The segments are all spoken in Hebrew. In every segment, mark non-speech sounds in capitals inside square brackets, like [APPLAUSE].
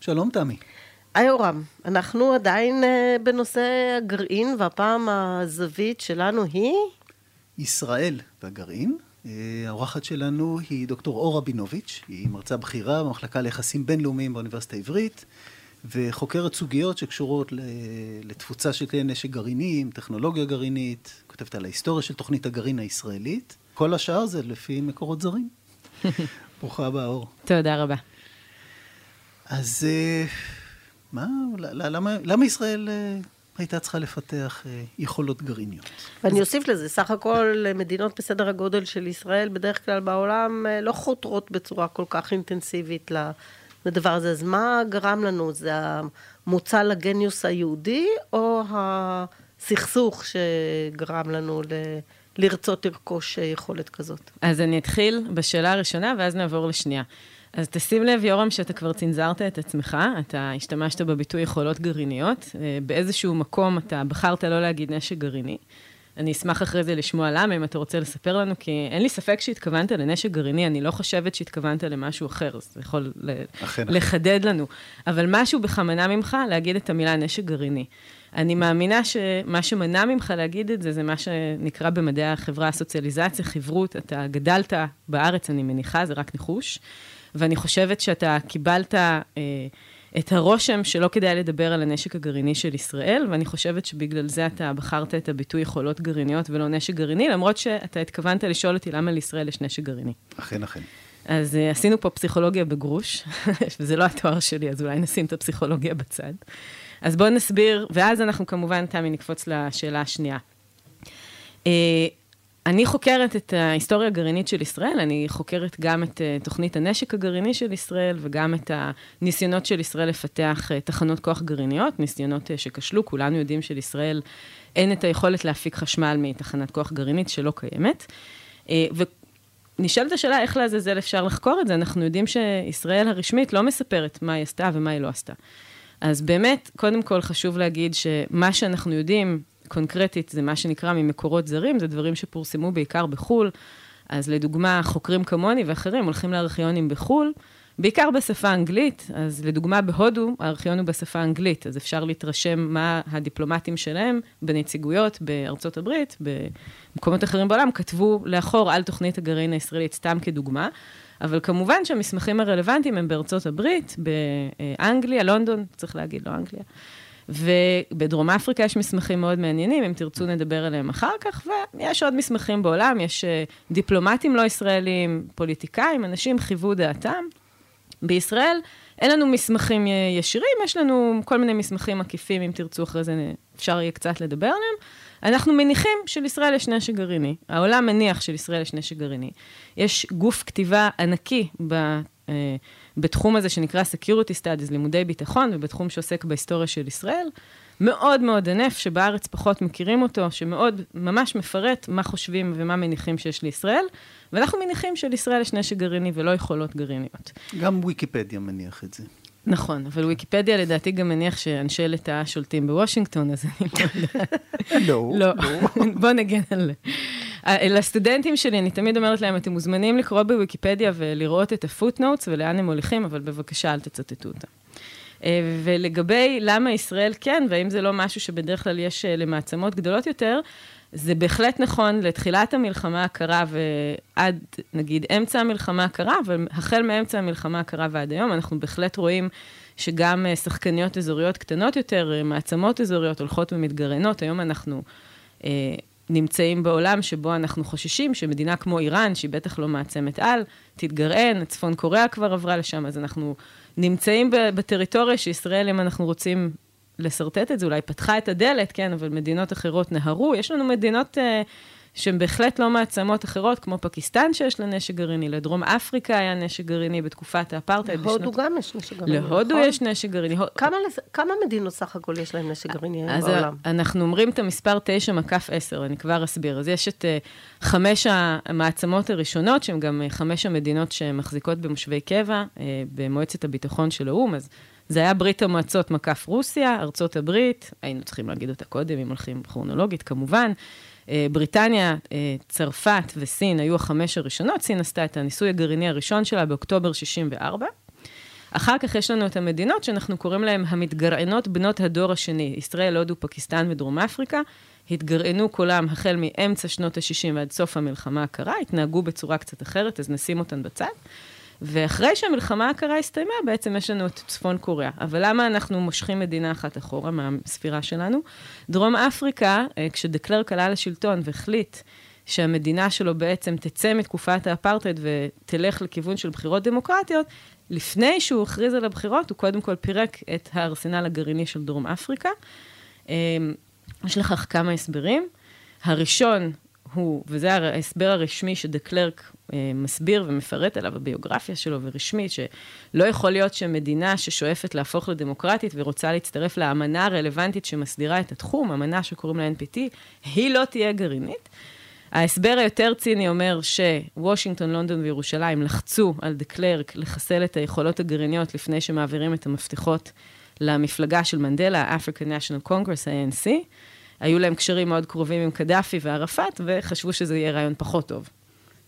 שלום, תמי. היי אורם, אנחנו עדיין uh, בנושא הגרעין, והפעם הזווית שלנו היא? ישראל והגרעין. אה, האורחת שלנו היא דוקטור אור רבינוביץ', היא מרצה בכירה במחלקה ליחסים בינלאומיים באוניברסיטה העברית, וחוקרת סוגיות שקשורות לתפוצה של כלי נשק גרעיניים, טכנולוגיה גרעינית, כותבת על ההיסטוריה של תוכנית הגרעין הישראלית. כל השאר זה לפי מקורות זרים. [LAUGHS] ברוכה הבאה, אור. תודה רבה. אז אה, מה, למה, למה ישראל אה, הייתה צריכה לפתח אה, יכולות גרעיניות? ואני אוסיף לזה, סך הכל מדינות בסדר הגודל של ישראל, בדרך כלל בעולם, לא חותרות בצורה כל כך אינטנסיבית לדבר הזה. אז מה גרם לנו? זה המוצא לגניוס היהודי, או הסכסוך שגרם לנו ל... לרצות לרכוש יכולת כזאת? אז אני אתחיל בשאלה הראשונה, ואז נעבור לשנייה. אז תשים לב, יורם, שאתה כבר צנזרת את עצמך, אתה השתמשת בביטוי יכולות גרעיניות. אה, באיזשהו מקום אתה בחרת לא להגיד נשק גרעיני. אני אשמח אחרי זה לשמוע למה, אם אתה רוצה לספר לנו, כי אין לי ספק שהתכוונת לנשק גרעיני, אני לא חושבת שהתכוונת למשהו אחר, אז זה יכול אחרי, לחדד. לנו. אבל משהו בכוונה ממך להגיד את המילה נשק גרעיני. אני מאמינה שמה שמנע ממך להגיד את זה, זה מה שנקרא במדעי החברה הסוציאליזציה, חברות. אתה גדלת בארץ, אני מניחה, זה רק ניחוש. ואני חושבת שאתה קיבלת אה, את הרושם שלא כדאי לדבר על הנשק הגרעיני של ישראל, ואני חושבת שבגלל זה אתה בחרת את הביטוי יכולות גרעיניות ולא נשק גרעיני, למרות שאתה התכוונת לשאול אותי למה לישראל יש נשק גרעיני. אכן, אכן. אז uh, עשינו פה פסיכולוגיה בגרוש, [LAUGHS] וזה לא התואר שלי, אז אולי נשים את הפסיכולוגיה בצד. אז בואו נסביר, ואז אנחנו כמובן, תמי, נקפוץ לשאלה השנייה. Uh, אני חוקרת את ההיסטוריה הגרעינית של ישראל, אני חוקרת גם את uh, תוכנית הנשק הגרעיני של ישראל, וגם את הניסיונות של ישראל לפתח uh, תחנות כוח גרעיניות, ניסיונות uh, שכשלו, כולנו יודעים שלישראל אין את היכולת להפיק חשמל מתחנת כוח גרעינית שלא קיימת. ונשאלת השאלה איך לעזאזל אפשר לחקור את זה, אנחנו יודעים שישראל הרשמית לא מספרת מה היא עשתה ומה היא לא עשתה. אז באמת, קודם כל חשוב להגיד שמה שאנחנו יודעים קונקרטית זה מה שנקרא ממקורות זרים, זה דברים שפורסמו בעיקר בחו"ל. אז לדוגמה, חוקרים כמוני ואחרים הולכים לארכיונים בחו"ל, בעיקר בשפה האנגלית. אז לדוגמה, בהודו, הארכיון הוא בשפה האנגלית, אז אפשר להתרשם מה הדיפלומטים שלהם בנציגויות בארצות הברית, במקומות אחרים בעולם, כתבו לאחור על תוכנית הגרעין הישראלית, סתם כדוגמה. אבל כמובן שהמסמכים הרלוונטיים הם בארצות הברית, באנגליה, לונדון, צריך להגיד, לא אנגליה. ובדרום אפריקה יש מסמכים מאוד מעניינים, אם תרצו נדבר עליהם אחר כך, ויש עוד מסמכים בעולם, יש אה, דיפלומטים לא ישראלים, פוליטיקאים, אנשים חיוו דעתם. בישראל אין לנו מסמכים ישירים, יש לנו כל מיני מסמכים עקיפים, אם תרצו אחרי זה אפשר יהיה קצת לדבר עליהם. אנחנו מניחים שלישראל יש נשק גרעיני. העולם מניח שלישראל יש נשק גרעיני. יש גוף כתיבה ענקי. אה, בתחום הזה שנקרא Security Studies, לימודי ביטחון, ובתחום שעוסק בהיסטוריה של ישראל, מאוד מאוד ענף, שבארץ פחות מכירים אותו, שמאוד ממש מפרט מה חושבים ומה מניחים שיש לישראל, ואנחנו מניחים שלישראל יש נשק גרעיני ולא יכולות גרעיניות. גם ויקיפדיה מניח את זה. נכון, אבל ויקיפדיה לדעתי גם מניח שאנשי לטאה שולטים בוושינגטון, אז אני לא יודעת. [LAUGHS] לא. לא, [LAUGHS] בוא נגן על... אה, לסטודנטים שלי, אני תמיד אומרת להם, אתם מוזמנים לקרוא בוויקיפדיה ולראות את הפוטנוטס ולאן הם מוליכים, אבל בבקשה, אל תצטטו אותם. אה, ולגבי למה ישראל כן, והאם זה לא משהו שבדרך כלל יש אה, למעצמות גדולות יותר, זה בהחלט נכון לתחילת המלחמה הקרה ועד, נגיד, אמצע המלחמה הקרה, אבל החל מאמצע המלחמה הקרה ועד היום, אנחנו בהחלט רואים שגם שחקניות אזוריות קטנות יותר, מעצמות אזוריות הולכות ומתגרענות. היום אנחנו אה, נמצאים בעולם שבו אנחנו חוששים שמדינה כמו איראן, שהיא בטח לא מעצמת על, תתגרען, צפון קוריאה כבר עברה לשם, אז אנחנו נמצאים בטריטוריה שישראל, אם אנחנו רוצים לשרטט את זה, אולי פתחה את הדלת, כן, אבל מדינות אחרות נהרו. יש לנו מדינות... Uh, שהן בהחלט לא מעצמות אחרות, כמו פקיסטן שיש לה נשק גרעיני, לדרום אפריקה היה נשק גרעיני בתקופת האפרטהייד. להודו בשנות... גם יש נשק גרעיני, להודו נכון? יש נשק גרעיני. כמה, כמה מדינות סך הכל יש להן נשק גרעיני בעולם? אז אנחנו אומרים את המספר 9 מקף 10, אני כבר אסביר. אז יש את uh, חמש המעצמות הראשונות, שהן גם uh, חמש המדינות שמחזיקות במושבי קבע uh, במועצת הביטחון של האו"ם, אז זה היה ברית המועצות מקף רוסיה, ארצות הברית, היינו צריכים להגיד אותה קודם, אם הולכים כרונולוגית כמובן. אה, בריטניה, אה, צרפת וסין היו החמש הראשונות, סין עשתה את הניסוי הגרעיני הראשון שלה באוקטובר 64. אחר כך יש לנו את המדינות שאנחנו קוראים להן המתגרענות בנות הדור השני, ישראל, הודו, פקיסטן ודרום אפריקה. התגרענו כולם החל מאמצע שנות ה-60 ועד סוף המלחמה הקרה, התנהגו בצורה קצת אחרת, אז נשים אותן בצד. ואחרי שהמלחמה הקרה הסתיימה, בעצם יש לנו את צפון קוריאה. אבל למה אנחנו מושכים מדינה אחת אחורה מהספירה שלנו? דרום אפריקה, אה, כשדקלרק עלה לשלטון והחליט שהמדינה שלו בעצם תצא מתקופת האפרטהייד ותלך לכיוון של בחירות דמוקרטיות, לפני שהוא הכריז על הבחירות, הוא קודם כל פירק את הארסנל הגרעיני של דרום אפריקה. אה, יש לכך כמה הסברים. הראשון הוא, וזה ההסבר הרשמי שדקלרק אה, מסביר ומפרט עליו בביוגרפיה שלו ורשמי, שלא יכול להיות שמדינה ששואפת להפוך לדמוקרטית ורוצה להצטרף לאמנה הרלוונטית שמסדירה את התחום, אמנה שקוראים לה NPT, היא לא תהיה גרעינית. ההסבר היותר ציני אומר שוושינגטון, לונדון וירושלים לחצו על דקלרק לחסל את היכולות הגרעיניות לפני שמעבירים את המפתחות למפלגה של מנדלה, ה-African National Congress, ה-ANC. היו להם קשרים מאוד קרובים עם קדאפי וערפאת, וחשבו שזה יהיה רעיון פחות טוב.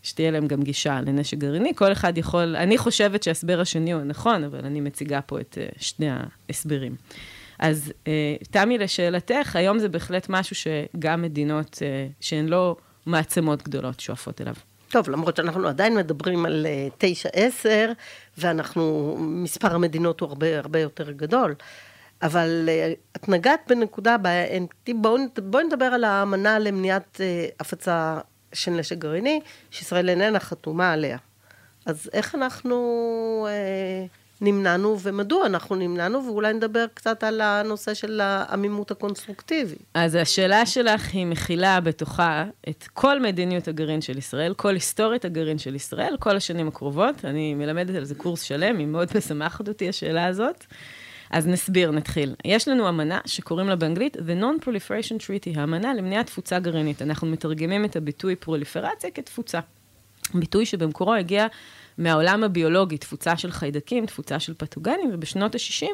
שתהיה להם גם גישה לנשק גרעיני. כל אחד יכול, אני חושבת שההסבר השני הוא הנכון, אבל אני מציגה פה את uh, שני ההסברים. אז uh, תמי, לשאלתך, היום זה בהחלט משהו שגם מדינות uh, שהן לא מעצמות גדולות שואפות אליו. טוב, למרות שאנחנו עדיין מדברים על תשע, עשר, ואנחנו, מספר המדינות הוא הרבה הרבה יותר גדול. אבל את נגעת בנקודה בואו בוא נדבר על האמנה למניעת הפצה של נשק גרעיני, שישראל איננה חתומה עליה. אז איך אנחנו אה, נמנענו ומדוע אנחנו נמנענו, ואולי נדבר קצת על הנושא של העמימות הקונסטרוקטיבית. אז השאלה שלך היא מכילה בתוכה את כל מדיניות הגרעין של ישראל, כל היסטורית הגרעין של ישראל, כל השנים הקרובות. אני מלמדת על זה קורס שלם, היא מאוד משמחת אותי, השאלה הזאת. אז נסביר, נתחיל. יש לנו אמנה שקוראים לה באנגלית The Non-Proliferation Treaty, האמנה למניעת תפוצה גרעינית. אנחנו מתרגמים את הביטוי פרוליפרציה כתפוצה. ביטוי שבמקורו הגיע מהעולם הביולוגי, תפוצה של חיידקים, תפוצה של פתוגנים, ובשנות ה-60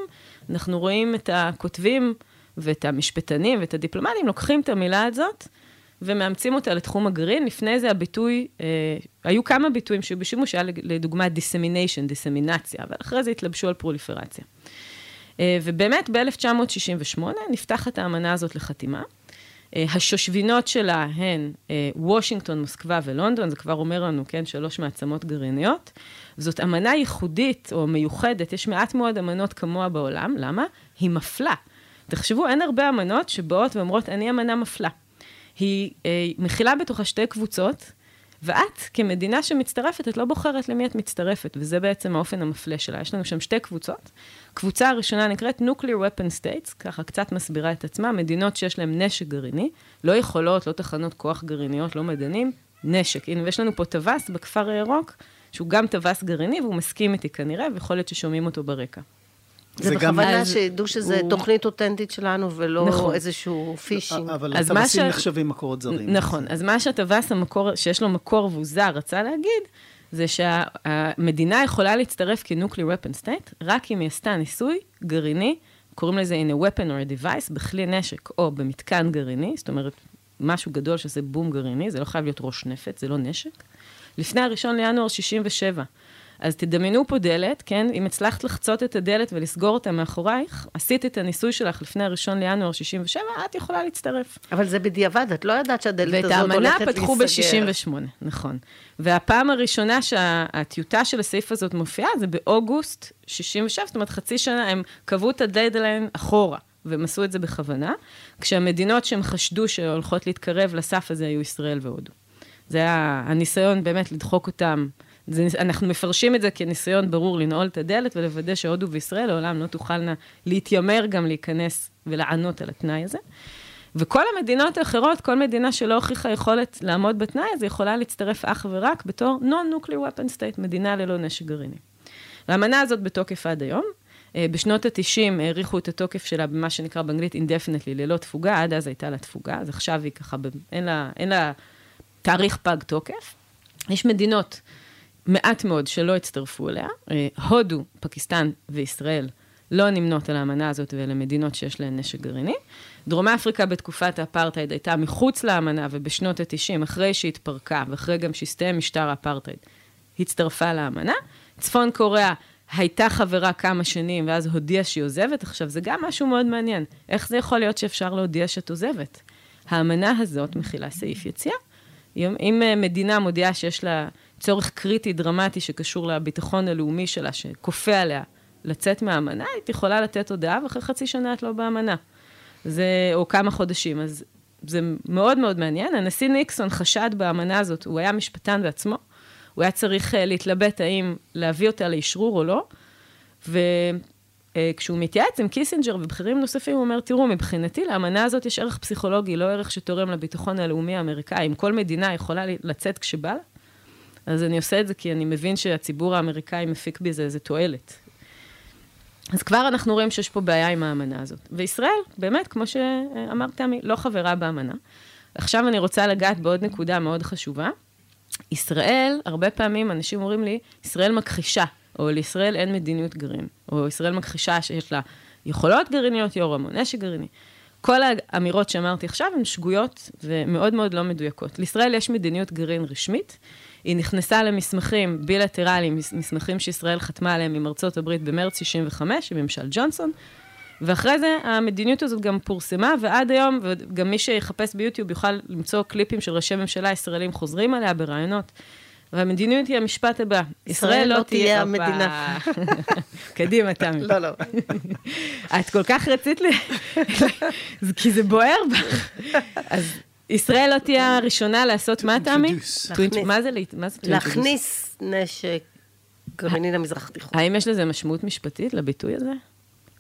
אנחנו רואים את הכותבים ואת המשפטנים ואת הדיפלומטים, לוקחים את המילה הזאת ומאמצים אותה לתחום הגרעין. לפני זה הביטוי, אה, היו כמה ביטויים שהיו בשימוש, היה לדוגמה dissemination, דיסמינציה, אבל אחרי זה התלבשו על פרוליפרציה. אה, ובאמת ב-1968 נפתחת האמנה הזאת לחתימה. אה, השושבינות שלה הן אה, וושינגטון, מוסקבה ולונדון, זה כבר אומר לנו, כן, שלוש מעצמות גרעיניות. זאת אמנה ייחודית או מיוחדת, יש מעט מאוד אמנות כמוה בעולם, למה? היא מפלה. תחשבו, אין הרבה אמנות שבאות ואומרות, אני אמנה מפלה. היא אה, מכילה בתוכה שתי קבוצות, ואת, כמדינה שמצטרפת, את לא בוחרת למי את מצטרפת, וזה בעצם האופן המפלה שלה. יש לנו שם שתי קבוצות. הקבוצה הראשונה נקראת Nuclear Weapon States, ככה קצת מסבירה את עצמה, מדינות שיש להן נשק גרעיני, לא יכולות, לא תחנות כוח גרעיניות, לא מדענים, נשק. הנה, ויש לנו פה טווס בכפר הירוק, שהוא גם טווס גרעיני, והוא מסכים איתי כנראה, ויכול להיות ששומעים אותו ברקע. זה בכוונה שידעו שזה הוא... תוכנית אותנטית שלנו, ולא נכון. איזשהו phishing. אבל הטווסים ש... נחשבים מקורות זרים. נכון, אז מה שהטווס המקור, שיש לו מקור והוא זר, רצה להגיד, זה שהמדינה יכולה להצטרף כ-Nuclear Weapon State, רק אם היא עשתה ניסוי גרעיני, קוראים לזה in a weapon or a device, בכלי נשק או במתקן גרעיני, זאת אומרת, משהו גדול שזה בום גרעיני, זה לא חייב להיות ראש נפץ, זה לא נשק. לפני הראשון לינואר 67'. אז תדמיינו פה דלת, כן? אם הצלחת לחצות את הדלת ולסגור אותה מאחורייך, עשית את הניסוי שלך לפני הראשון לינואר 67, את יכולה להצטרף. אבל זה בדיעבד, את לא יודעת שהדלת הזאת הולכת להיסגר. ואת האמנה פתחו ב-68, נכון. והפעם הראשונה שהטיוטה של הסעיף הזאת מופיעה זה באוגוסט 67, זאת אומרת חצי שנה, הם קבעו את הדדליין אחורה. והם עשו את זה בכוונה, כשהמדינות שהם חשדו שהולכות להתקרב לסף הזה היו ישראל והודו. זה היה הניסיון באמת לדחוק אותם זה, אנחנו מפרשים את זה כניסיון ברור לנעול את הדלת ולוודא שהודו וישראל לעולם לא תוכלנה להתיימר גם להיכנס ולענות על התנאי הזה. וכל המדינות האחרות, כל מדינה שלא הוכיחה יכולת לעמוד בתנאי הזה, יכולה להצטרף אך ורק בתור Non-Nuclear Weapon State, מדינה ללא נשק גרעיני. והאמנה הזאת בתוקף עד היום. אה, בשנות ה-90 האריכו את התוקף שלה במה שנקרא באנגלית indefinitely, ללא תפוגה, עד אז הייתה לה תפוגה, אז עכשיו היא ככה, אין לה, אין לה תאריך פג תוקף. יש מדינות מעט מאוד שלא הצטרפו אליה. אה, הודו, פקיסטן וישראל לא נמנות על האמנה הזאת ואלה מדינות שיש להן נשק גרעיני. דרום אפריקה בתקופת האפרטהייד הייתה מחוץ לאמנה ובשנות ה-90, אחרי שהתפרקה ואחרי גם שהסתיים משטר האפרטהייד, הצטרפה לאמנה. צפון קוריאה הייתה חברה כמה שנים, ואז הודיעה שהיא עוזבת. עכשיו, זה גם משהו מאוד מעניין. איך זה יכול להיות שאפשר להודיע שאת עוזבת? האמנה הזאת מכילה סעיף יציאה. אם אה, מדינה מודיעה שיש לה צורך קריטי, דרמטי, שקשור לביטחון הלאומי שלה, שכופה עליה לצאת מהאמנה, היא יכולה לתת הודעה, ואחרי חצי שנה את לא באמנה. זה, או כמה חודשים. אז זה מאוד מאוד מעניין. הנשיא ניקסון חשד באמנה הזאת, הוא היה משפטן בעצמו, הוא היה צריך אה, להתלבט האם להביא אותה לאשרור או לא, וכשהוא מתייעץ עם קיסינג'ר ובכירים נוספים, הוא אומר, תראו, מבחינתי לאמנה הזאת יש ערך פסיכולוגי, לא ערך שתורם לביטחון הלאומי האמריקאי. אם כל מדינה יכולה לצאת כשבא לה, אז אני עושה את זה כי אני מבין שהציבור האמריקאי מפיק בזה איזה תועלת. אז כבר אנחנו רואים שיש פה בעיה עם האמנה הזאת. וישראל, באמת, כמו שאמרת, תמי, לא חברה באמנה. עכשיו אני רוצה לגעת בעוד נקודה מאוד חשובה. ישראל, הרבה פעמים אנשים אומרים לי, ישראל מכחישה, או לישראל אין מדיניות גרעין, או ישראל מכחישה שיש לה יכולות גרעיניות, יורם, או נשק גרעיני. כל האמירות שאמרתי עכשיו הן שגויות ומאוד מאוד לא מדויקות. לישראל יש מדיניות גרעין רשמית, היא נכנסה למסמכים בילטרליים, מסמכים שישראל חתמה עליהם עם ארצות הברית במרץ 65, עם ממשל ג'ונסון, ואחרי זה המדיניות הזאת גם פורסמה, ועד היום, וגם מי שיחפש ביוטיוב יוכל למצוא קליפים של ראשי ממשלה ישראלים חוזרים עליה ברעיונות. והמדיניות היא המשפט הבא, ישראל לא תהיה המדינה. [LAUGHS] קדימה, תמי. לא, לא. את כל כך רצית לי, [LAUGHS] כי זה בוער בך. אז ישראל לא תהיה הראשונה לעשות מה, תמי? מה זה להכניס נשק גרעיני למזרח התיכון. האם יש לזה משמעות משפטית לביטוי הזה?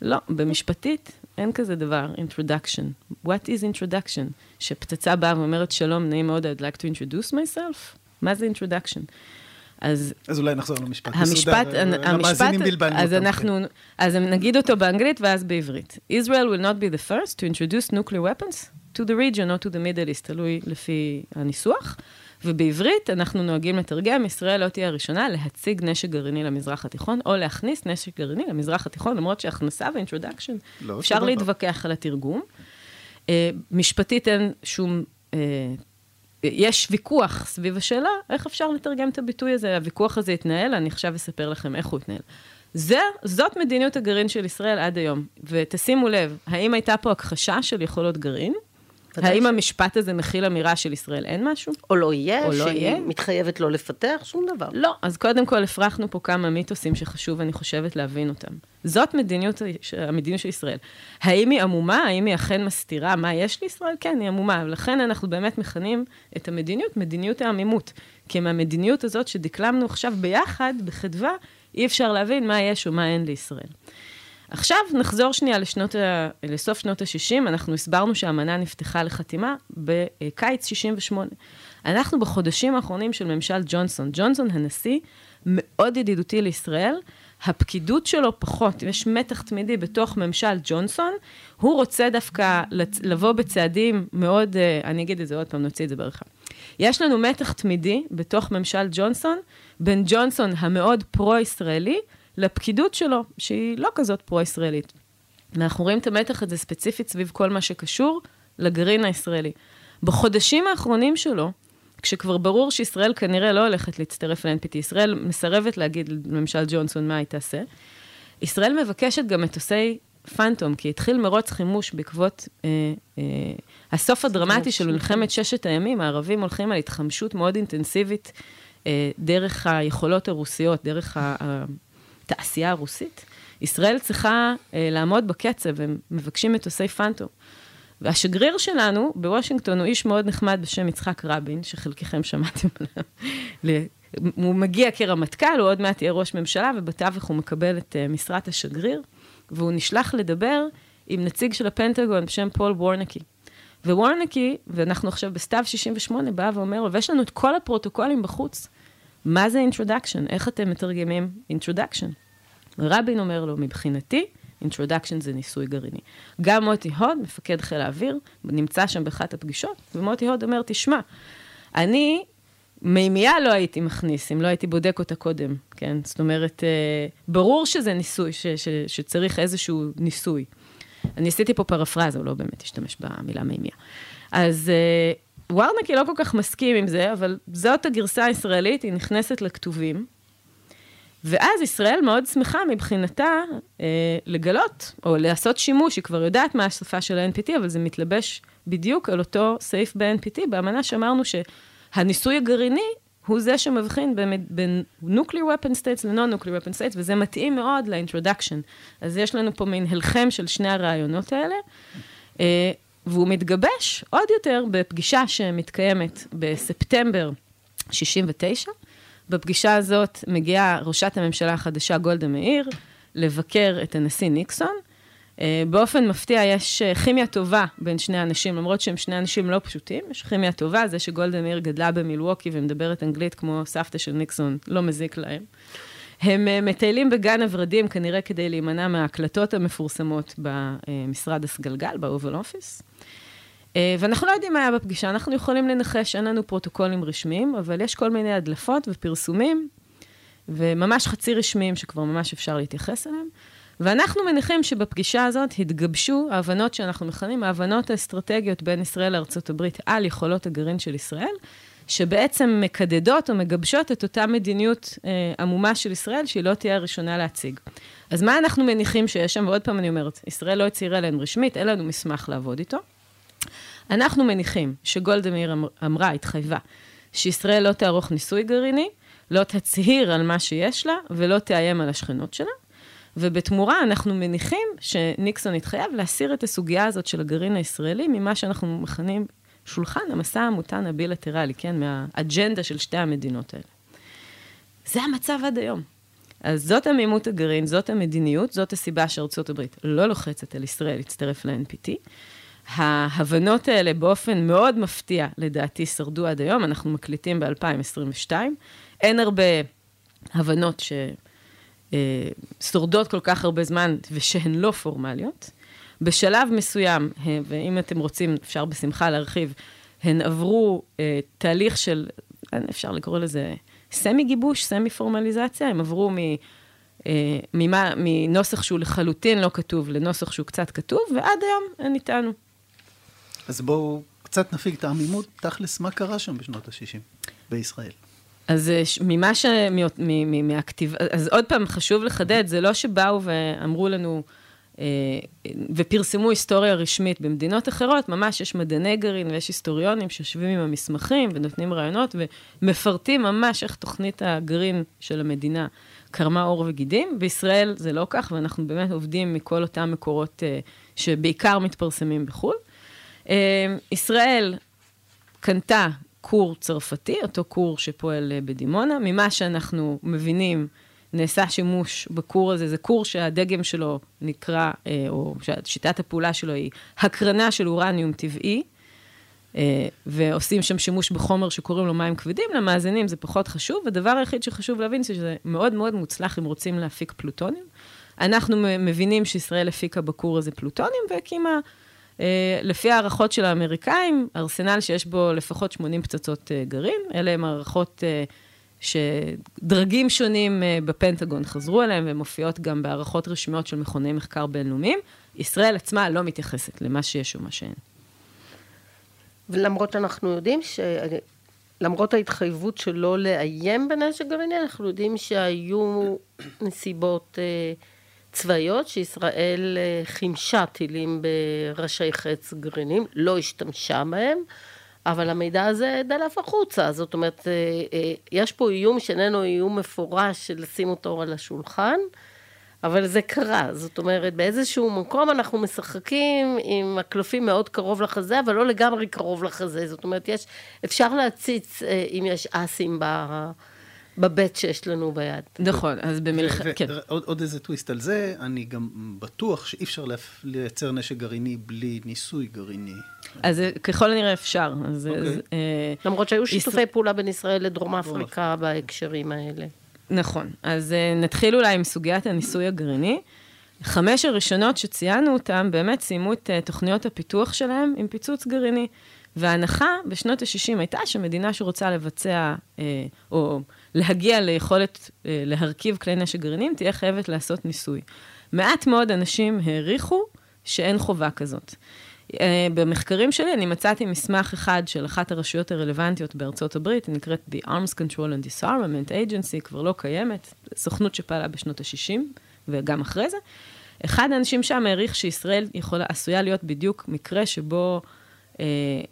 לא, במשפטית אין כזה דבר, introduction. What is introduction? שפצצה באה ואומרת, שלום, נעים מאוד, I'd like to introduce myself? מה זה introduction? אז... אז אולי נחזור למשפט המשפט, מסודר, המשפט, אז אנחנו. אז נגיד אותו באנגלית ואז בעברית. Israel will not be the first to introduce nuclear weapons to the region or to the Middle East, תלוי לפי הניסוח. ובעברית אנחנו נוהגים לתרגם, ישראל לא תהיה הראשונה להציג נשק גרעיני למזרח התיכון, או להכניס נשק גרעיני למזרח התיכון, למרות שהכנסה ואינטרודקשן, לא אפשר להתווכח על התרגום. Uh, משפטית אין שום... Uh, יש ויכוח סביב השאלה, איך אפשר לתרגם את הביטוי הזה. הוויכוח הזה התנהל, אני עכשיו אספר לכם איך הוא התנהל. זה, זאת מדיניות הגרעין של ישראל עד היום. ותשימו לב, האם הייתה פה הכחשה של יכולות גרעין? האם המשפט הזה מכיל אמירה של ישראל אין משהו? או לא יהיה, או לא שהיא יהיה? מתחייבת לא לפתח? שום דבר. לא, אז קודם כל הפרחנו פה כמה מיתוסים שחשוב, אני חושבת, להבין אותם. זאת מדיניות, המדיניות של ישראל. האם היא עמומה? האם היא אכן מסתירה מה יש לישראל? כן, היא עמומה. ולכן אנחנו באמת מכנים את המדיניות מדיניות העמימות. כי מהמדיניות הזאת שדקלמנו עכשיו ביחד, בחדווה, אי אפשר להבין מה יש או מה אין לישראל. עכשיו נחזור שנייה לשנות ה... לסוף שנות ה-60, אנחנו הסברנו שהאמנה נפתחה לחתימה בקיץ 68. אנחנו בחודשים האחרונים של ממשל ג'ונסון. ג'ונסון הנשיא מאוד ידידותי לישראל, הפקידות שלו פחות, יש מתח תמידי בתוך ממשל ג'ונסון, הוא רוצה דווקא לבוא בצעדים מאוד, אה, אני אגיד את זה עוד פעם, נוציא את זה בעריכה. יש לנו מתח תמידי בתוך ממשל ג'ונסון, בין ג'ונסון המאוד פרו-ישראלי, לפקידות שלו, שהיא לא כזאת פרו-ישראלית. ואנחנו רואים את המתח הזה ספציפית סביב כל מה שקשור לגרעין הישראלי. בחודשים האחרונים שלו, כשכבר ברור שישראל כנראה לא הולכת להצטרף ל-NPT, ישראל מסרבת להגיד לממשל ג'ונסון מה היא תעשה, ישראל מבקשת גם מטוסי פנטום, כי התחיל מרוץ חימוש בעקבות אה, אה, הסוף הדרמטי של מלחמת ששת הימים, הערבים הולכים על התחמשות מאוד אינטנסיבית אה, דרך היכולות הרוסיות, דרך ה... התעשייה הרוסית, ישראל צריכה אה, לעמוד בקצב, הם מבקשים מטוסי פנטום. והשגריר שלנו בוושינגטון הוא איש מאוד נחמד בשם יצחק רבין, שחלקכם שמעתם עליו. [LAUGHS] הוא מגיע כרמטכ"ל, הוא עוד מעט יהיה ראש ממשלה, ובתווך הוא מקבל את uh, משרת השגריר, והוא נשלח לדבר עם נציג של הפנטגון בשם פול וורנקי. ווורנקי, ואנחנו עכשיו בסתיו 68, בא ואומר לו, ויש לנו את כל הפרוטוקולים בחוץ, מה זה introduction? איך אתם מתרגמים introduction? רבין אומר לו, מבחינתי, introduction זה ניסוי גרעיני. גם מוטי הוד, מפקד חיל האוויר, נמצא שם באחת הפגישות, ומוטי הוד אומר, תשמע, אני מימייה לא הייתי מכניס, אם לא הייתי בודק אותה קודם, כן? זאת אומרת, אה, ברור שזה ניסוי, ש, ש, שצריך איזשהו ניסוי. אני עשיתי פה פרפרזה, הוא לא באמת השתמש במילה מימייה. אז אה, וורנקי לא כל כך מסכים עם זה, אבל זאת הגרסה הישראלית, היא נכנסת לכתובים. ואז ישראל מאוד שמחה מבחינתה אה, לגלות, או לעשות שימוש, היא כבר יודעת מה השפה של ה-NPT, אבל זה מתלבש בדיוק על אותו סעיף ב-NPT, באמנה שאמרנו שהניסוי הגרעיני הוא זה שמבחין בין, בין nuclear weapon states ל-non-nuclear weapon states, וזה מתאים מאוד ל-introduction. אז יש לנו פה מין הלחם של שני הרעיונות האלה, אה, והוא מתגבש עוד יותר בפגישה שמתקיימת בספטמבר 69. בפגישה הזאת מגיעה ראשת הממשלה החדשה גולדה מאיר לבקר את הנשיא ניקסון. אה, באופן מפתיע יש אה, כימיה טובה בין שני האנשים, למרות שהם שני אנשים לא פשוטים, יש כימיה טובה, זה שגולדה מאיר גדלה במילווקי ומדברת אנגלית כמו סבתא של ניקסון, לא מזיק להם. הם אה, מטיילים בגן הוורדים כנראה כדי להימנע מההקלטות המפורסמות במשרד הסגלגל, באובל אופיס. ואנחנו לא יודעים מה היה בפגישה, אנחנו יכולים לנחש, אין לנו פרוטוקולים רשמיים, אבל יש כל מיני הדלפות ופרסומים, וממש חצי רשמיים שכבר ממש אפשר להתייחס אליהם. ואנחנו מניחים שבפגישה הזאת התגבשו ההבנות שאנחנו מכנים ההבנות האסטרטגיות בין ישראל הברית על יכולות הגרעין של ישראל, שבעצם מקדדות או מגבשות את אותה מדיניות אה, עמומה של ישראל, שהיא לא תהיה הראשונה להציג. אז מה אנחנו מניחים שיש שם? ועוד פעם אני אומרת, ישראל לא הצהירה עליהן רשמית, אין לנו מסמך לעבוד איתו. אנחנו מניחים שגולדה מאיר אמ-, אמרה, התחייבה, שישראל לא תערוך ניסוי גרעיני, לא תצהיר על מה שיש לה ולא תאיים על השכנות שלה. ובתמורה אנחנו מניחים שניקסון התחייב להסיר את הסוגיה הזאת של הגרעין הישראלי ממה שאנחנו מכנים שולחן המשא המותן הבילטרלי, כן, מהאג'נדה של שתי המדינות האלה. זה המצב עד היום. אז זאת עמימות הגרעין, זאת המדיניות, זאת הסיבה שארצות הברית לא לוחצת על ישראל להצטרף ל-NPT. ההבנות האלה באופן מאוד מפתיע, לדעתי, שרדו עד היום, אנחנו מקליטים ב-2022. אין הרבה הבנות ש... אה, כל כך הרבה זמן ושהן לא פורמליות. בשלב מסוים, ואם אתם רוצים, אפשר בשמחה להרחיב, הן עברו אה, תהליך של, אפשר לקרוא לזה סמי גיבוש, סמי פורמליזציה, הם עברו מ, אה, ממה, מנוסח שהוא לחלוטין לא כתוב לנוסח שהוא קצת כתוב, ועד היום הן איתנו. אז בואו קצת נפיג את העמימות, תכלס, מה קרה שם בשנות ה-60 בישראל? אז אה, ממה ש... מהכתיב... אז עוד פעם, חשוב לחדד, זה לא שבאו ואמרו לנו, אה, ופרסמו היסטוריה רשמית במדינות אחרות, ממש יש מדעני גרעין ויש היסטוריונים שיושבים עם המסמכים ונותנים רעיונות ומפרטים ממש איך תוכנית הגרעין של המדינה קרמה עור וגידים. בישראל זה לא כך, ואנחנו באמת עובדים מכל אותם מקורות אה, שבעיקר מתפרסמים בחו"ל. ישראל קנתה כור צרפתי, אותו כור שפועל אה, בדימונה. ממה שאנחנו מבינים, נעשה שימוש בכור הזה, זה כור שהדגם שלו נקרא, אה, או שיטת הפעולה שלו היא הקרנה של אורניום טבעי, אה, ועושים שם שימוש בחומר שקוראים לו מים כבדים, למאזינים זה פחות חשוב, הדבר היחיד שחשוב להבין זה שזה מאוד מאוד מוצלח אם רוצים להפיק פלוטונים. אנחנו מבינים שישראל הפיקה בכור הזה פלוטונים והקימה אה, לפי הערכות של האמריקאים, ארסנל שיש בו לפחות 80 פצצות גרעין, אלה הן הערכות שדרגים שונים בפנטגון חזרו אליהם, והן מופיעות גם בהערכות רשמיות של מכוני מחקר בינלאומיים. ישראל עצמה לא מתייחסת למה שיש ומה שאין. ולמרות שאנחנו יודעים ש... למרות ההתחייבות שלא לאיים בנשק גרעיני, אנחנו יודעים שהיו נסיבות... צבאיות שישראל אה, חימשה טילים בראשי חץ גרעינים, לא השתמשה בהם, אבל המידע הזה דלף החוצה, זאת אומרת, אה, אה, יש פה איום שאיננו איום מפורש של לשים אותו על השולחן, אבל זה קרה, זאת אומרת, באיזשהו מקום אנחנו משחקים עם הקלפים מאוד קרוב לחזה, אבל לא לגמרי קרוב לחזה, זאת אומרת, יש, אפשר להציץ אם יש אסים ב... בבט שיש לנו ביד. נכון, אז במלחמת, כן. עוד, עוד איזה טוויסט על זה, אני גם בטוח שאי אפשר לייצר נשק גרעיני בלי ניסוי גרעיני. אז ככל הנראה אפשר. אז, okay. אז, אה, למרות שהיו שיתופי. פעולה בין ישראל לדרום אפריקה בהקשרים האלה. נכון, אז אה, נתחיל אולי עם סוגיית הניסוי הגרעיני. חמש הראשונות שציינו אותן, באמת סיימו את uh, תוכניות הפיתוח שלהם עם פיצוץ גרעיני. וההנחה בשנות ה-60 הייתה שמדינה שרוצה לבצע, אה, או להגיע ליכולת אה, להרכיב כלי נשק גרעינים, תהיה חייבת לעשות ניסוי. מעט מאוד אנשים העריכו שאין חובה כזאת. אה, במחקרים שלי אני מצאתי מסמך אחד של אחת הרשויות הרלוונטיות בארצות הברית, היא נקראת The Arms Control and Disarmament Agency, כבר לא קיימת, סוכנות שפעלה בשנות ה-60 וגם אחרי זה. אחד האנשים שם העריך שישראל יכולה, עשויה להיות בדיוק מקרה שבו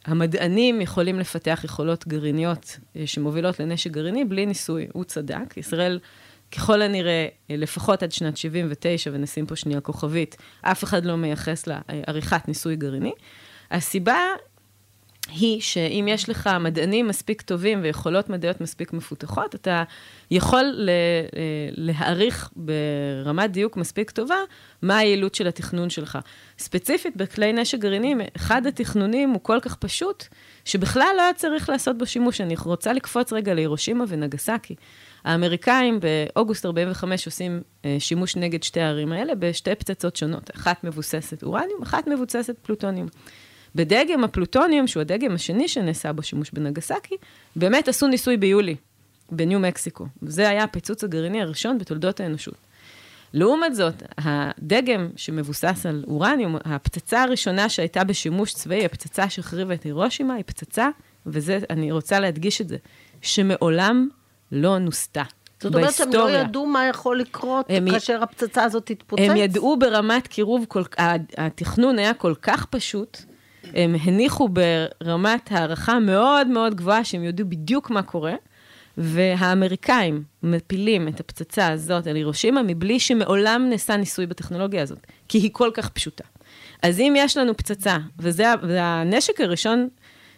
המדענים יכולים לפתח יכולות גרעיניות אה, שמובילות לנשק גרעיני בלי ניסוי. הוא צדק, ישראל... ככל הנראה, אה, לפחות עד שנת 79, ונשים פה שנייה כוכבית, אף אחד לא מייחס לה אה, עריכת ניסוי גרעיני. הסיבה היא שאם יש לך מדענים מספיק טובים ויכולות מדעיות מספיק מפותחות, אתה יכול ל- אה, להעריך ברמת דיוק מספיק טובה מה היעילות של התכנון שלך. ספציפית, בכלי נשק גרעיניים, אחד התכנונים הוא כל כך פשוט, שבכלל לא היה צריך לעשות בו שימוש. אני רוצה לקפוץ רגע להירושימה ונגסקי. האמריקאים באוגוסט 45 עושים אה, שימוש נגד שתי הערים האלה בשתי פצצות שונות, אחת מבוססת אורניום, אחת מבוססת פלוטוניום. בדגם הפלוטוניום, שהוא הדגם השני שנעשה בו שימוש בנגסקי, באמת עשו ניסוי ביולי, בניו מקסיקו. זה היה הפיצוץ הגרעיני הראשון בתולדות האנושות. לעומת זאת, הדגם שמבוסס על אורניום, הפצצה הראשונה שהייתה בשימוש צבאי, הפצצה שהחריבה את הירושימה, היא פצצה, וזה, אני רוצה להדגיש את זה, שמעולם לא נוסתה. זאת אומרת שהם לא ידעו מה יכול לקרות הם כאשר הפצצה הזאת תתפוצץ? הם ידעו ברמת קירוב, כל, התכנון היה כל כך פשוט, הם הניחו ברמת הערכה מאוד מאוד גבוהה, שהם יודעו בדיוק מה קורה, והאמריקאים מפילים את הפצצה הזאת על הירושימה מבלי שמעולם נעשה ניסוי בטכנולוגיה הזאת, כי היא כל כך פשוטה. אז אם יש לנו פצצה, וזה הנשק הראשון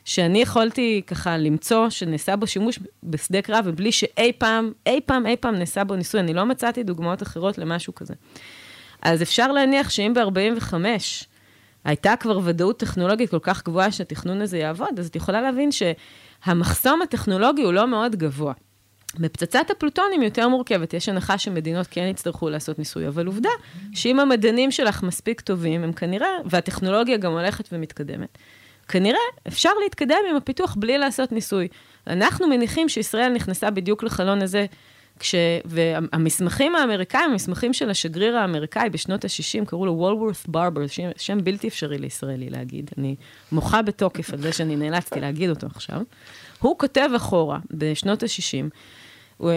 שאני יכולתי ככה למצוא שנעשה בו שימוש בשדה קרב, ובלי שאי פעם, אי פעם, אי פעם נעשה בו ניסוי. אני לא מצאתי דוגמאות אחרות למשהו כזה. אז אפשר להניח שאם ב-45 הייתה כבר ודאות טכנולוגית כל כך גבוהה שהתכנון הזה יעבוד, אז את יכולה להבין שהמחסום הטכנולוגי הוא לא מאוד גבוה. בפצצת הפלוטונים יותר מורכבת, יש הנחה שמדינות כן יצטרכו לעשות ניסוי, אבל עובדה שאם המדענים שלך מספיק טובים, הם כנראה, והטכנולוגיה גם הולכת ומתקדמת, כנראה אפשר להתקדם עם הפיתוח בלי לעשות ניסוי. אנחנו מניחים שישראל נכנסה בדיוק לחלון הזה, כש... והמסמכים האמריקאים, המסמכים של השגריר האמריקאי בשנות ה-60, קראו לו וולוורת ברבר, שם, שם בלתי אפשרי לישראלי להגיד. אני מוחה בתוקף על זה שאני נאלצתי להגיד אותו עכשיו. הוא כותב אחורה, בשנות ה-60,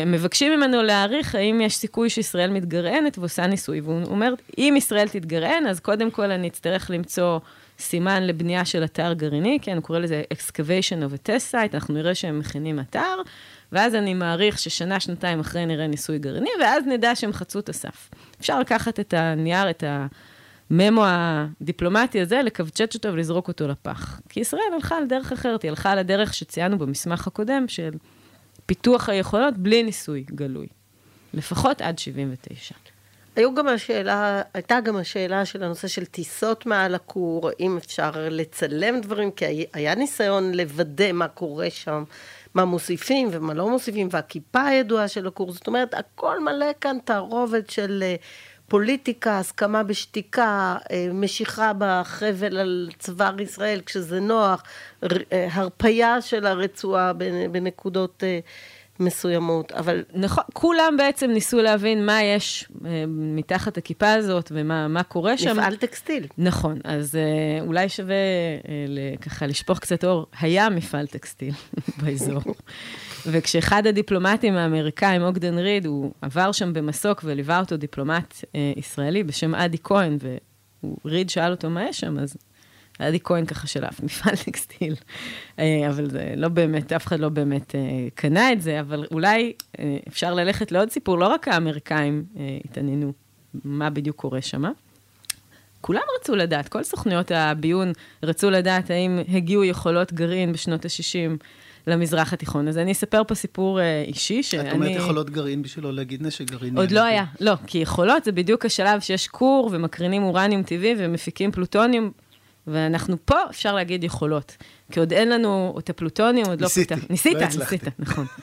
מבקשים ממנו להעריך האם יש סיכוי שישראל מתגרענת ועושה ניסוי. והוא אומר, אם ישראל תתגרען, אז קודם כל אני אצטרך למצוא סימן לבנייה של אתר גרעיני, כן, הוא קורא לזה excavation of a test site, אנחנו נראה שהם מכינים אתר, ואז אני מעריך ששנה, שנתיים אחרי נראה ניסוי גרעיני, ואז נדע שהם חצו את הסף. אפשר לקחת את הנייר, את הממו הדיפלומטי הזה, לכווצ'ץ' אותו ולזרוק אותו לפח. כי ישראל הלכה על דרך אחרת, היא הלכה על הדרך שציינו במסמך הקודם, של פיתוח היכולות בלי ניסוי גלוי. לפחות עד 79. היו גם השאלה, הייתה גם השאלה של הנושא של טיסות מעל הכור, אם אפשר לצלם דברים, כי היה ניסיון לוודא מה קורה שם, מה מוסיפים ומה לא מוסיפים, והכיפה הידועה של הכור, זאת אומרת, הכל מלא כאן תערובת של אה, פוליטיקה, הסכמה בשתיקה, אה, משיכה בחבל על צוואר ישראל כשזה נוח, אה, הרפייה של הרצועה בנקודות... מסוימות, אבל... נכון, כולם בעצם ניסו להבין מה יש אה, מתחת הכיפה הזאת ומה קורה שם. מפעל טקסטיל. נכון, אז אה, אולי שווה אה, ככה לשפוך קצת אור. היה מפעל טקסטיל [LAUGHS] באזור. וכשאחד הדיפלומטים האמריקאים, אוגדן ריד, הוא עבר שם במסוק וליווה אותו דיפלומט אה, ישראלי בשם אדי כהן, וריד שאל אותו מה יש שם, אז עדי כהן ככה שלף, מפעל טקסטיל. אה, אבל זה לא באמת, אף אחד לא באמת אה, קנה את זה, אבל אולי אה, אפשר ללכת לעוד סיפור, לא רק האמריקאים התעניינו מה בדיוק קורה שם. כולם רצו לדעת, כל סוכנויות הביון רצו לדעת האם הגיעו יכולות גרעין בשנות ה-60 למזרח התיכון. אז אני אספר פה סיפור אישי, שאני... את אומרת יכולות גרעין בשביל לא להגיד נשק גרעיני. עוד לא היה, לא, כי יכולות זה בדיוק השלב שיש כור ומקרינים אורניום טבעי ומפיקים פלוטוניום ואנחנו פה, אפשר להגיד, יכולות. כי עוד אין לנו את הפלוטוניום, עוד ניסיתי, לא פיתח. ניסית, לא ניסית, נכון. [LAUGHS]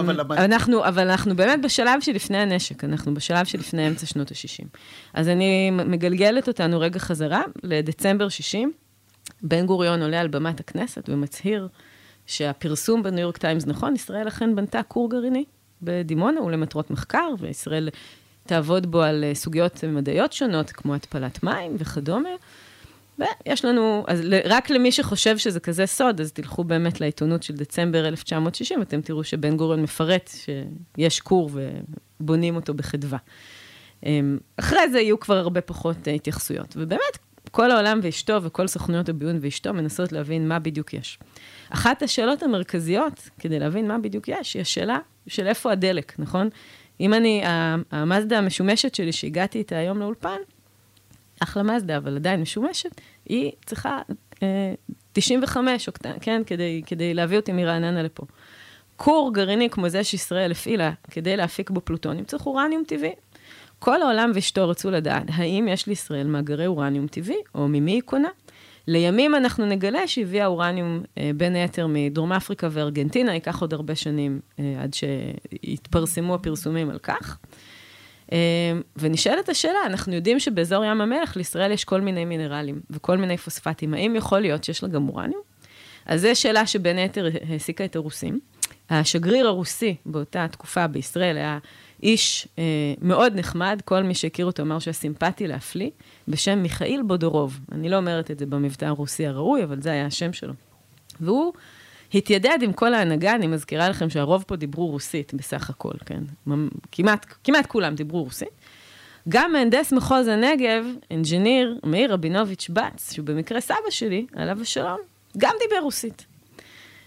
אבל אמ, אנחנו, אבל אנחנו באמת בשלב שלפני הנשק, אנחנו בשלב שלפני אמצע שנות ה-60. אז אני מגלגלת אותנו רגע חזרה לדצמבר 60. בן גוריון עולה על במת הכנסת ומצהיר שהפרסום בניו יורק טיימס נכון, ישראל אכן בנתה כור גרעיני בדימונה, הוא למטרות מחקר, וישראל תעבוד בו על סוגיות מדעיות שונות, כמו התפלת מים וכדומה. ויש לנו, אז רק למי שחושב שזה כזה סוד, אז תלכו באמת לעיתונות של דצמבר 1960, ואתם תראו שבן גוריון מפרט שיש כור ובונים אותו בחדווה. אמ, אחרי זה יהיו כבר הרבה פחות אה, התייחסויות. ובאמת, כל העולם ואשתו וכל סוכנויות הביון ואשתו מנסות להבין מה בדיוק יש. אחת השאלות המרכזיות, כדי להבין מה בדיוק יש, היא השאלה של איפה הדלק, נכון? אם אני, המאזדה המשומשת שלי שהגעתי איתה היום לאולפן, אחלה מאזדה, אבל עדיין משומשת, היא צריכה אה, 95 אוקטן, כן, כדי, כדי להביא אותי מרעננה לפה. כור גרעיני כמו זה שישראל הפעילה כדי להפיק בו פלוטונים, צריך אורניום טבעי. כל העולם ואשתו רצו לדעת, האם יש לישראל מאגרי אורניום טבעי, או ממי היא קונה? לימים אנחנו נגלה שהביאה אורניום אה, בין היתר מדרום אפריקה וארגנטינה, ייקח עוד הרבה שנים אה, עד שיתפרסמו הפרסומים על כך. אה, ונשאלת השאלה, אנחנו יודעים שבאזור ים המלח לישראל יש כל מיני מינרלים וכל מיני פוספטים, האם יכול להיות שיש לה גם אורניום? אז זו שאלה שבין היתר העסיקה את הרוסים. השגריר הרוסי באותה תקופה בישראל היה איש אה, מאוד נחמד, כל מי שהכיר אותו אמר שהיה סימפטי להפליא, בשם מיכאיל בודורוב. אני לא אומרת את זה במבטא הרוסי הראוי, אבל זה היה השם שלו. והוא התיידד עם כל ההנהגה, אני מזכירה לכם שהרוב פה דיברו רוסית בסך הכל, כן? כמעט, כמעט כולם דיברו רוסית. גם מהנדס מחוז הנגב, אינג'יניר מאיר רבינוביץ' בץ, שהוא במקרה סבא שלי, עליו השלום, גם דיבר רוסית.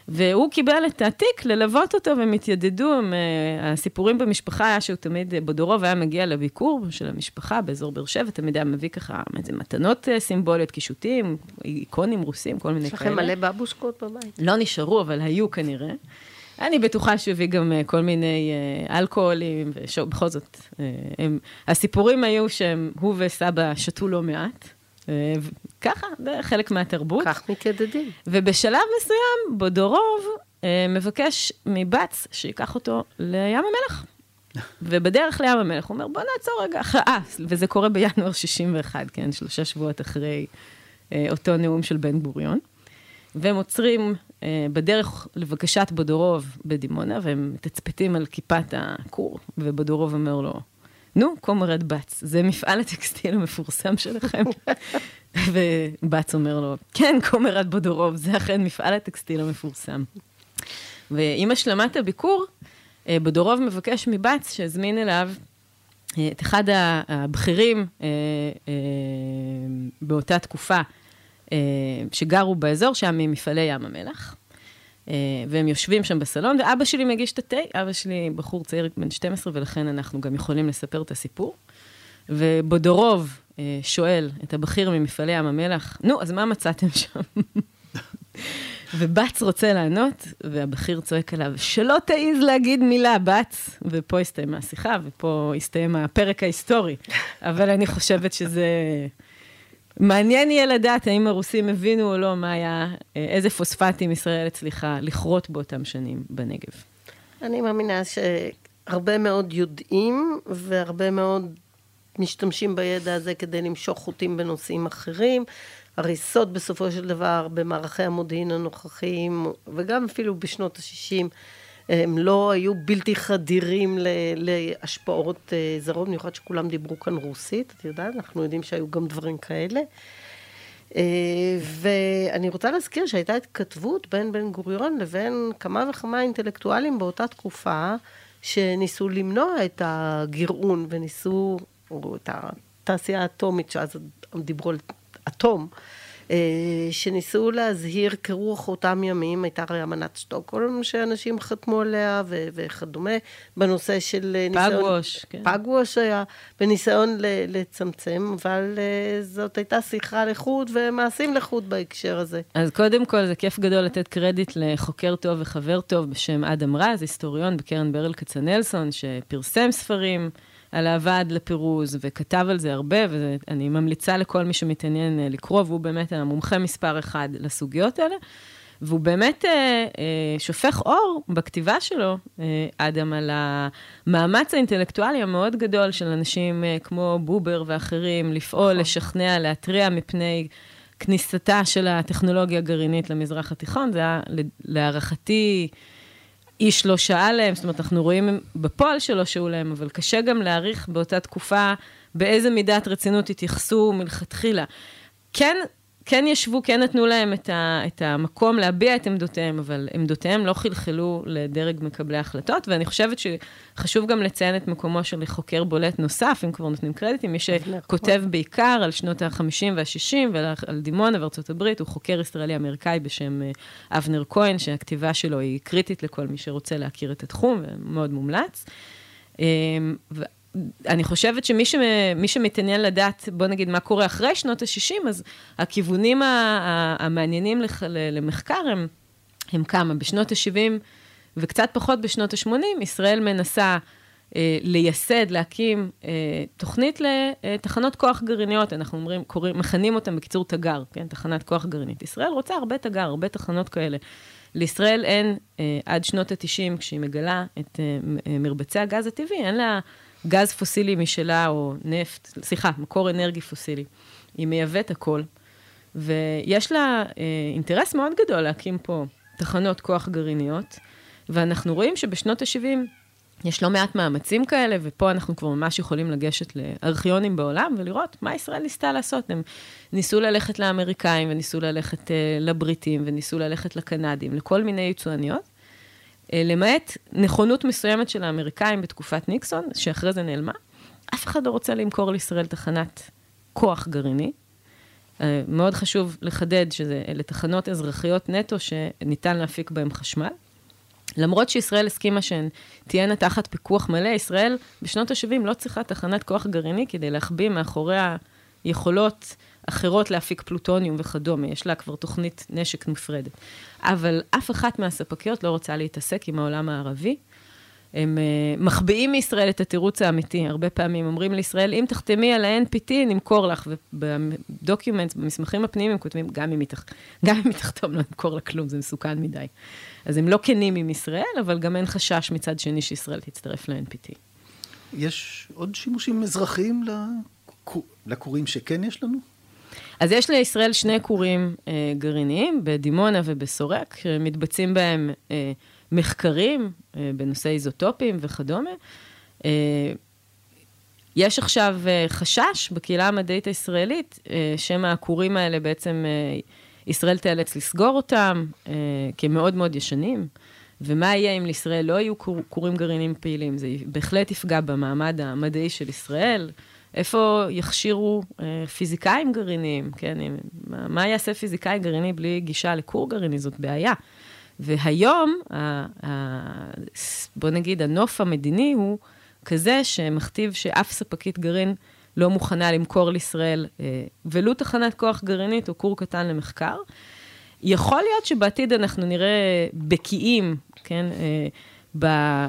והוא קיבל את התיק ללוות אותו, והם התיידדו, הם, uh, הסיפורים במשפחה היה שהוא תמיד, uh, בדורוב היה מגיע לביקור של המשפחה באזור באר שבע, תמיד היה מביא ככה איזה מתנות uh, סימבוליות, קישוטים, איקונים רוסים, כל מיני כאלה. יש לכם מלא בבושקות בבית. לא נשארו, אבל היו כנראה. אני בטוחה שהוא הביא גם כל מיני אלכוהולים, ובכל זאת, הם, הסיפורים היו שהם, הוא וסבא שתו לא מעט. ככה, זה חלק מהתרבות. כך מתיידדים. ובשלב מסוים, בודורוב אה, מבקש מבץ שייקח אותו לים המלח. [LAUGHS] ובדרך לים המלח הוא אומר, בוא נעצור רגע [LAUGHS] אה, וזה קורה בינואר 61, כן, שלושה שבועות אחרי אה, אותו נאום של בן גוריון. והם עוצרים אה, בדרך לבקשת בודורוב בדימונה, והם מתצפתים על כיפת הכור, ובודורוב אומר לו, נו, קומרד בץ, זה מפעל הטקסטיל המפורסם שלכם? [LAUGHS] ובץ אומר לו, כן, קומרד בודורוב, זה אכן מפעל הטקסטיל המפורסם. ועם השלמת הביקור, אה, בודורוב מבקש מבץ שהזמין אליו אה, את אחד הבכירים אה, באותה תקופה שגרו באזור, שם ממפעלי ים המלח. אה, והם יושבים שם בסלון, ואבא שלי מגיש את התה, אבא שלי בחור צעיר בן 12, ולכן אנחנו גם יכולים לספר את הסיפור. ובודורוב אה, שואל את הבכיר ממפעלי ים המלח, נו, אז מה מצאתם שם? [LAUGHS] ובץ רוצה לענות, והבכיר צועק עליו, שלא תעז להגיד מילה, בץ. ופה הסתיימה השיחה, ופה הסתיים הפרק ההיסטורי. אבל אני חושבת שזה מעניין יהיה לדעת האם הרוסים הבינו או לא מה היה, אה, איזה פוספטים ישראל הצליחה לכרות באותם שנים בנגב. אני מאמינה שהרבה מאוד יודעים והרבה מאוד משתמשים בידע הזה כדי למשוך חוטים בנושאים אחרים. הריסות בסופו של דבר במערכי המודיעין הנוכחיים, וגם אפילו בשנות ה-60, הם לא היו בלתי חדירים להשפעות אה, זרות, במיוחד שכולם דיברו כאן רוסית, את יודעת, אנחנו יודעים שהיו גם דברים כאלה. אה, ואני רוצה להזכיר שהייתה התכתבות בין בן גוריון לבין כמה וכמה אינטלקטואלים באותה תקופה, שניסו למנוע את הגרעון וניסו, או את התעשייה האטומית, שאז דיברו על אטום, שניסו להזהיר כרוח אותם ימים, הייתה הרי אמנת שטוקהולם שאנשים חתמו עליה ו- וכדומה, בנושא של ניסיון... פגווש, כן. פגווש היה, בניסיון לצמצם, אבל אה, זאת הייתה שיחה לחוד ומעשים לחוד בהקשר הזה. אז קודם כל, זה כיף גדול לתת קרדיט לחוקר טוב וחבר טוב בשם אדם רז, היסטוריון בקרן ברל כצנלסון, שפרסם ספרים. על הוועד לפירוז, וכתב על זה הרבה, ואני ממליצה לכל מי שמתעניין אה, לקרוא, והוא באמת המומחה מספר אחד לסוגיות האלה. והוא באמת אה, אה, שופך אור בכתיבה שלו, אה, אדם, על המאמץ האינטלקטואלי המאוד גדול של אנשים אה, כמו בובר ואחרים, לפעול, נכון. לשכנע, להתריע מפני כניסתה של הטכנולוגיה הגרעינית למזרח התיכון. זה היה, להערכתי, איש לא שאל להם, זאת אומרת, אנחנו רואים בפועל שלא שאו להם, אבל קשה גם להעריך באותה תקופה באיזה מידת רצינות התייחסו מלכתחילה. כן, כן ישבו, כן נתנו להם את, ה, את המקום להביע את עמדותיהם, אבל עמדותיהם לא חלחלו לדרג מקבלי ההחלטות, ואני חושבת שחשוב גם לציין את מקומו של חוקר בולט נוסף, אם כבר נותנים קרדיטים, מי שכותב בעיקר על שנות ה-50 וה-60 ועל דימונה וארצות הברית, הוא חוקר ישראלי-אמריקאי בשם אה, אבנר כהן, שהכתיבה שלו היא קריטית לכל מי שרוצה להכיר את התחום, ומאוד מומלץ. אני חושבת שמי ש... שמתעניין לדעת, בוא נגיד, מה קורה אחרי שנות ה-60, אז הכיוונים המעניינים לח... למחקר הם, הם כמה. בשנות ה-70 וקצת פחות בשנות ה-80, ישראל מנסה אה, לייסד, להקים אה, תוכנית לתחנות כוח גרעיניות, אנחנו אומרים, קוראים, מכנים אותם בקיצור תגר, כן? תחנת כוח גרעינית. ישראל רוצה הרבה תגר, הרבה תחנות כאלה. לישראל אין, אה, עד שנות ה-90, כשהיא מגלה את אה, מרבצי הגז הטבעי, אין לה... גז פוסילי משלה, או נפט, סליחה, מקור אנרגי פוסילי. היא מייבאת הכל, ויש לה אה, אינטרס מאוד גדול להקים פה תחנות כוח גרעיניות, ואנחנו רואים שבשנות ה-70 יש לא מעט מאמצים כאלה, ופה אנחנו כבר ממש יכולים לגשת לארכיונים בעולם ולראות מה ישראל ניסתה לעשות. הם ניסו ללכת לאמריקאים, וניסו ללכת uh, לבריטים, וניסו ללכת לקנדים, לכל מיני יצואניות, אה, למעט נכונות מסוימת של האמריקאים בתקופת ניקסון, שאחרי זה נעלמה, אף אחד לא רוצה למכור לישראל תחנת כוח גרעיני. אה, מאוד חשוב לחדד שאלה תחנות אזרחיות נטו שניתן להפיק בהן חשמל. למרות שישראל הסכימה שהן תהיינה תחת פיקוח מלא, ישראל בשנות ה-70 לא צריכה תחנת כוח גרעיני כדי להחביא מאחוריה יכולות אחרות להפיק פלוטוניום וכדומה, יש לה כבר תוכנית נשק נפרדת. אבל אף אחת מהספקיות לא רוצה להתעסק עם העולם הערבי. הם uh, מחביאים מישראל את התירוץ האמיתי. הרבה פעמים אומרים לישראל, אם תחתמי על ה-NPT, נמכור לך. ובדוקיומנט, במסמכים הפנימיים, הם כותבים, גם אם היא, תח... תחתום, לא נמכור לה כלום, זה מסוכן מדי. אז הם לא כנים עם ישראל, אבל גם אין חשש מצד שני שישראל תצטרף ל-NPT. יש עוד שימושים אזרחיים לכורים שכן יש לנו? אז יש לישראל שני כורים אה, גרעיניים, בדימונה ובסורק, שמתבצעים בהם אה, מחקרים אה, בנושא איזוטופים וכדומה. אה, יש עכשיו אה, חשש בקהילה המדעית הישראלית, אה, שמא הכורים האלה בעצם, אה, ישראל תיאלץ לסגור אותם, אה, כי הם מאוד מאוד ישנים. ומה יהיה אם לישראל לא יהיו כורים גרעיניים פעילים? זה בהחלט יפגע במעמד המדעי של ישראל. איפה יכשירו אה, פיזיקאים גרעיניים, כן? מה, מה יעשה פיזיקאי גרעיני בלי גישה לכור גרעיני? זאת בעיה. והיום, ה, ה, בוא נגיד, הנוף המדיני הוא כזה שמכתיב שאף ספקית גרעין לא מוכנה למכור לישראל אה, ולו תחנת כוח גרעינית או כור קטן למחקר. יכול להיות שבעתיד אנחנו נראה בקיאים, כן, אה,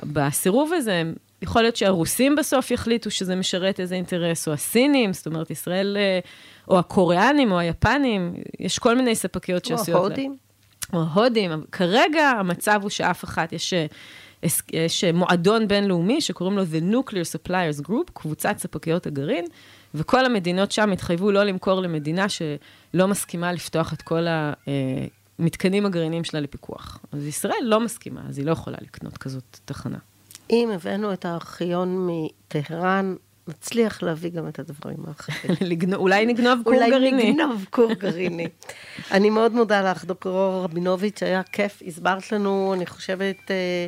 בסירוב הזה, יכול להיות שהרוסים בסוף יחליטו שזה משרת איזה אינטרס, או הסינים, זאת אומרת, ישראל, אה, או הקוריאנים, או היפנים, יש כל מיני ספקיות שעשויות... או ההודים. או ההודים. כרגע המצב הוא שאף אחת, יש, אה, יש מועדון בינלאומי שקוראים לו The Nuclear Suppliers Group, קבוצת ספקיות הגרעין, וכל המדינות שם התחייבו לא למכור למדינה שלא מסכימה לפתוח את כל המתקנים הגרעיניים שלה לפיקוח. אז ישראל לא מסכימה, אז היא לא יכולה לקנות כזאת תחנה. אם הבאנו את הארכיון מטהרן, נצליח להביא גם את הדברים האחרים. [LAUGHS] אולי נגנוב כור גרעיני. אולי נגנוב כור גרעיני. [LAUGHS] אני מאוד מודה לך, דוקטור רבינוביץ', היה כיף, הסברת לנו, אני חושבת, אה,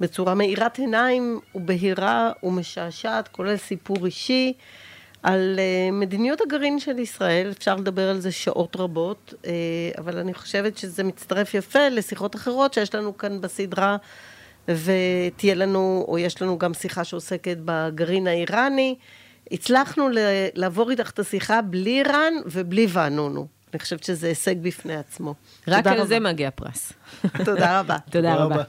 בצורה מאירת עיניים ובהירה ומשעשעת, כולל סיפור אישי. על uh, מדיניות הגרעין של ישראל, אפשר לדבר על זה שעות רבות, uh, אבל אני חושבת שזה מצטרף יפה לשיחות אחרות שיש לנו כאן בסדרה ותהיה לנו, או יש לנו גם שיחה שעוסקת בגרעין האיראני. הצלחנו לעבור איתך את השיחה בלי איראן ובלי ואנונו. אני חושבת שזה הישג בפני עצמו. רק על רבה. זה מגיע פרס. [LAUGHS] תודה רבה. תודה רבה.